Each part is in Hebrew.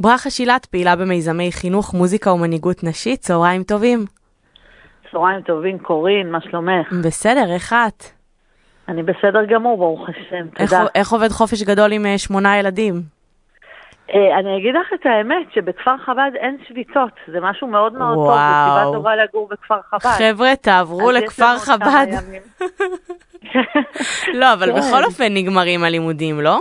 ברכה שילת פעילה במיזמי חינוך, מוזיקה ומנהיגות נשית, צהריים טובים. צהריים טובים, קורין, מה שלומך? בסדר, איך את? אני בסדר גמור, ברוך השם, איך, תודה. איך עובד חופש גדול עם אה, שמונה ילדים? אה, אני אגיד לך את האמת, שבכפר חב"ד אין שביתות, זה משהו מאוד מאוד טוב, וואו. זה סיבה טובה לגור בכפר חב"ד. חבר'ה, תעברו לכפר חב"ד. לא, אבל כן. בכל אופן נגמרים הלימודים, לא?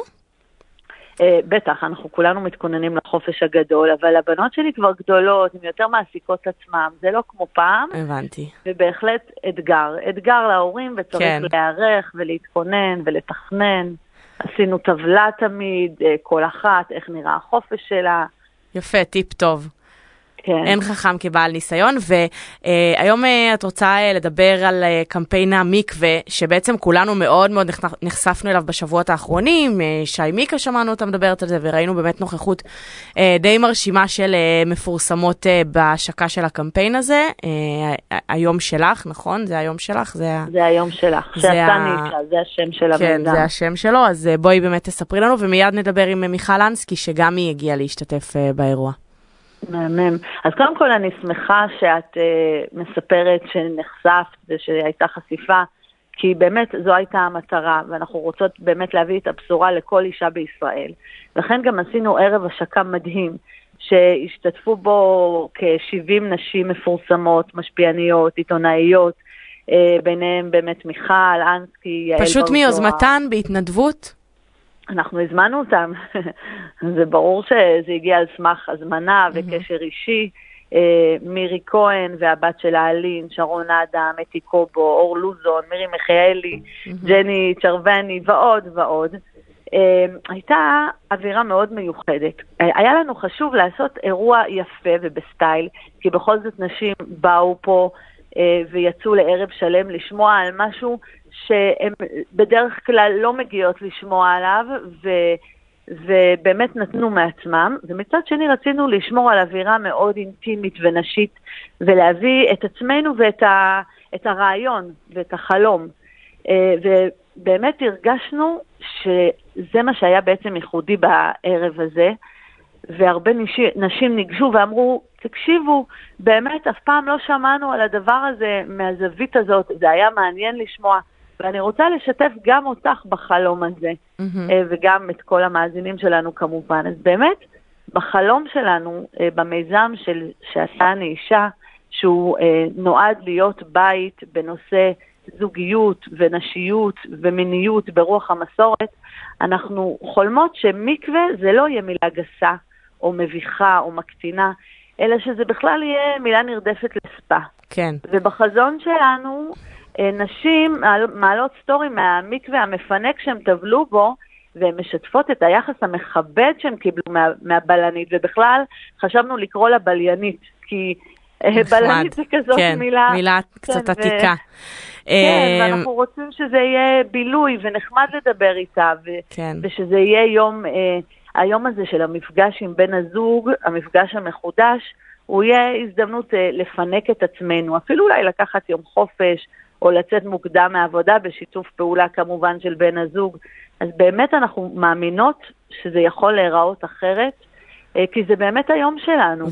אה, בטח, אנחנו כולנו מתכוננים לחופש הגדול, אבל הבנות שלי כבר גדולות, הן יותר מעסיקות עצמן, זה לא כמו פעם, הבנתי. ובהחלט אתגר. אתגר להורים, וצריך כן. להיערך ולהתכונן ולתכנן. עשינו טבלה תמיד, אה, כל אחת, איך נראה החופש שלה. יפה, טיפ טוב. כן. אין חכם כבעל ניסיון, והיום את רוצה אה, לדבר על אה, קמפיין המקווה, שבעצם כולנו מאוד מאוד נחשפנו אליו בשבועות האחרונים, אה, שי מיקה שמענו אותה מדברת על זה, וראינו באמת נוכחות אה, די מרשימה של אה, מפורסמות אה, בהשקה של הקמפיין הזה. אה, היום שלך, נכון? זה היום שלך? זה. זה היום שלך, זה שעשה ה- נישה, זה השם של כן, המיזם. זה השם שלו, אז אה, בואי באמת תספרי לנו, ומיד נדבר עם אה, מיכל אנסקי, שגם היא הגיעה להשתתף אה, באירוע. מהמם. אז קודם כל אני שמחה שאת uh, מספרת שנחשפת ושהייתה חשיפה, כי באמת זו הייתה המטרה, ואנחנו רוצות באמת להביא את הבשורה לכל אישה בישראל. לכן גם עשינו ערב השקה מדהים, שהשתתפו בו כ-70 נשים מפורסמות, משפיעניות, עיתונאיות, uh, ביניהם באמת מיכל, אנסקי, יעל פשוט מיוזמתן, בהתנדבות. אנחנו הזמנו אותם. זה ברור שזה הגיע על סמך הזמנה וקשר אישי. אה, מירי כהן והבת שלה אלין, שרון אדם, אתי קובו, אור לוזון, מירי מיכאלי, ג'ני צ'רווני ועוד ועוד. אה, הייתה אווירה מאוד מיוחדת. אה, היה לנו חשוב לעשות אירוע יפה ובסטייל, כי בכל זאת נשים באו פה ויצאו לערב שלם לשמוע על משהו שהן בדרך כלל לא מגיעות לשמוע עליו, ו, ובאמת נתנו מעצמם. ומצד שני רצינו לשמור על אווירה מאוד אינטימית ונשית, ולהביא את עצמנו ואת ה, את הרעיון ואת החלום. אה, ובאמת הרגשנו שזה מה שהיה בעצם ייחודי בערב הזה. והרבה נשים, נשים ניגשו ואמרו, תקשיבו, באמת אף פעם לא שמענו על הדבר הזה מהזווית הזאת, זה היה מעניין לשמוע, ואני רוצה לשתף גם אותך בחלום הזה. אה, וגם את כל המאזינים שלנו כמובן. אז באמת, בחלום שלנו, אה, במיזם של שעשה אני אישה, שהוא אה, נועד להיות בית בנושא זוגיות ונשיות ומיניות ברוח המסורת, אנחנו חולמות שמקווה זה לא יהיה מילה גסה או מביכה או מקטינה, אלא שזה בכלל יהיה מילה נרדפת לספה. כן. ובחזון שלנו, אה, נשים מעל- מעלות סטורי מהמקווה המפנק שהם טבלו בו, והן משתפות את היחס המכבד שהם קיבלו מה, מהבלנית, ובכלל חשבנו לקרוא לה בליינית, כי אה, נחמד. בלנית זה כזאת כן, מילה... מילה כן, קצת ו- עתיקה. כן, אה, ואנחנו רוצים שזה יהיה בילוי ונחמד לדבר איתה, ו- כן. ושזה יהיה יום, אה, היום הזה של המפגש עם בן הזוג, המפגש המחודש, הוא יהיה הזדמנות אה, לפנק את עצמנו, אפילו אולי לקחת יום חופש, או לצאת מוקדם מהעבודה בשיתוף פעולה כמובן של בן הזוג. אז באמת אנחנו מאמינות שזה יכול להיראות אחרת, אה, כי זה באמת היום שלנו.